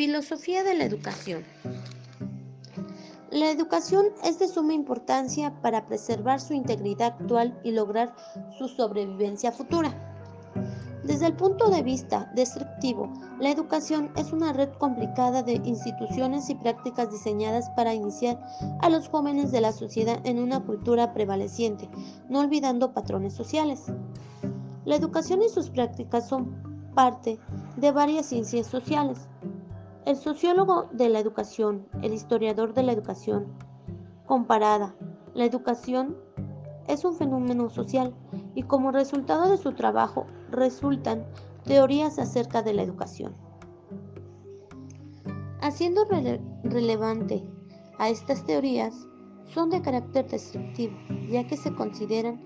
Filosofía de la educación. La educación es de suma importancia para preservar su integridad actual y lograr su sobrevivencia futura. Desde el punto de vista descriptivo, la educación es una red complicada de instituciones y prácticas diseñadas para iniciar a los jóvenes de la sociedad en una cultura prevaleciente, no olvidando patrones sociales. La educación y sus prácticas son parte de varias ciencias sociales. El sociólogo de la educación, el historiador de la educación comparada, la educación es un fenómeno social y como resultado de su trabajo resultan teorías acerca de la educación. Haciendo relevante a estas teorías, son de carácter descriptivo, ya que se consideran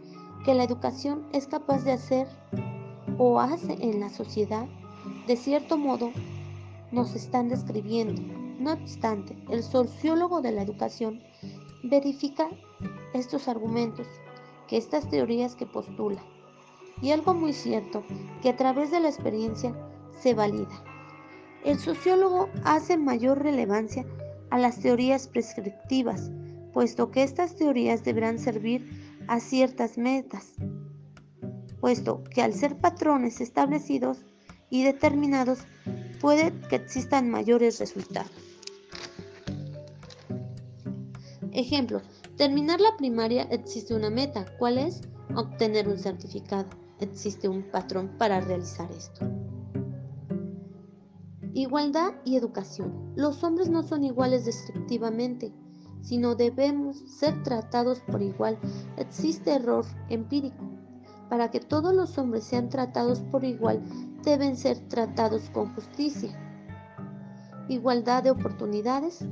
que la educación es capaz de hacer o hace en la sociedad, de cierto modo, nos están describiendo. No obstante, el sociólogo de la educación verifica estos argumentos que estas teorías que postula. Y algo muy cierto, que a través de la experiencia se valida. El sociólogo hace mayor relevancia a las teorías prescriptivas, puesto que estas teorías deberán servir a ciertas metas, puesto que al ser patrones establecidos y determinados, puede que existan mayores resultados. Ejemplo, Terminar la primaria existe una meta. ¿Cuál es? Obtener un certificado. Existe un patrón para realizar esto. Igualdad y educación. Los hombres no son iguales descriptivamente, sino debemos ser tratados por igual. Existe error empírico. Para que todos los hombres sean tratados por igual, deben ser tratados con justicia. Igualdad de oportunidades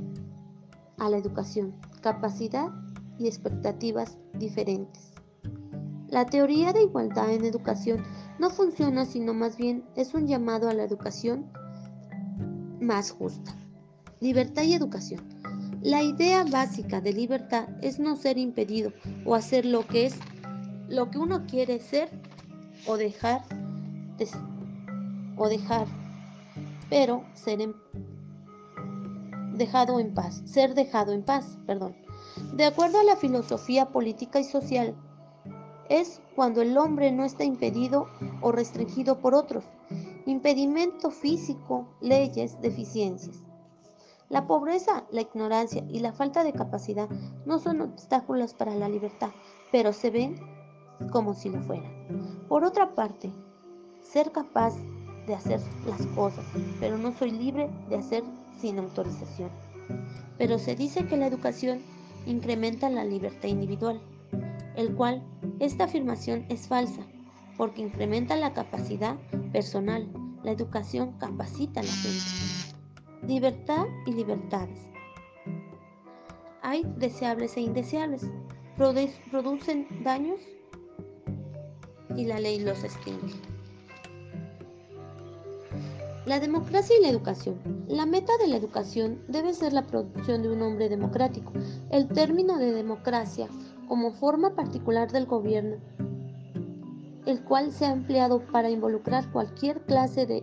a la educación. Capacidad y expectativas diferentes. La teoría de igualdad en educación no funciona, sino más bien es un llamado a la educación más justa. Libertad y educación. La idea básica de libertad es no ser impedido o hacer lo que es lo que uno quiere ser o dejar o dejar, pero ser dejado en paz, ser dejado en paz, perdón. De acuerdo a la filosofía política y social, es cuando el hombre no está impedido o restringido por otros, impedimento físico, leyes, deficiencias. La pobreza, la ignorancia y la falta de capacidad no son obstáculos para la libertad, pero se ven como si lo fueran. Por otra parte, ser capaz de hacer las cosas, pero no soy libre de hacer sin autorización. Pero se dice que la educación incrementa la libertad individual, el cual esta afirmación es falsa, porque incrementa la capacidad personal. La educación capacita a la gente. Libertad y libertades. Hay deseables e indeseables. producen daños y la ley los extingue. La democracia y la educación. La meta de la educación debe ser la producción de un hombre democrático. El término de democracia como forma particular del gobierno, el cual se ha empleado para involucrar cualquier clase de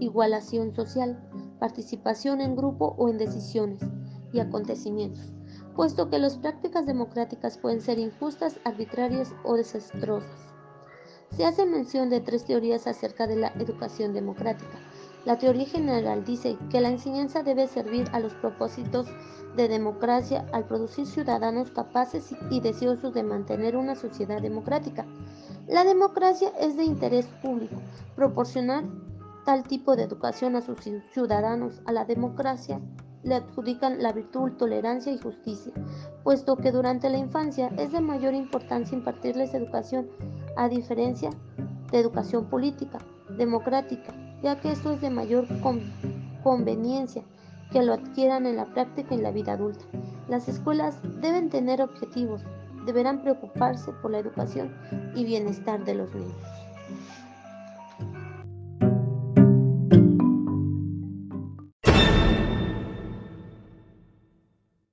igualación social, participación en grupo o en decisiones y acontecimientos, puesto que las prácticas democráticas pueden ser injustas, arbitrarias o desastrosas. Se hace mención de tres teorías acerca de la educación democrática. La teoría general dice que la enseñanza debe servir a los propósitos de democracia al producir ciudadanos capaces y deseosos de mantener una sociedad democrática. La democracia es de interés público. Proporcionar tal tipo de educación a sus ciudadanos a la democracia le adjudican la virtud, tolerancia y justicia, puesto que durante la infancia es de mayor importancia impartirles educación, a diferencia de educación política, democrática, ya que esto es de mayor conveniencia que lo adquieran en la práctica y en la vida adulta. Las escuelas deben tener objetivos, deberán preocuparse por la educación y bienestar de los niños.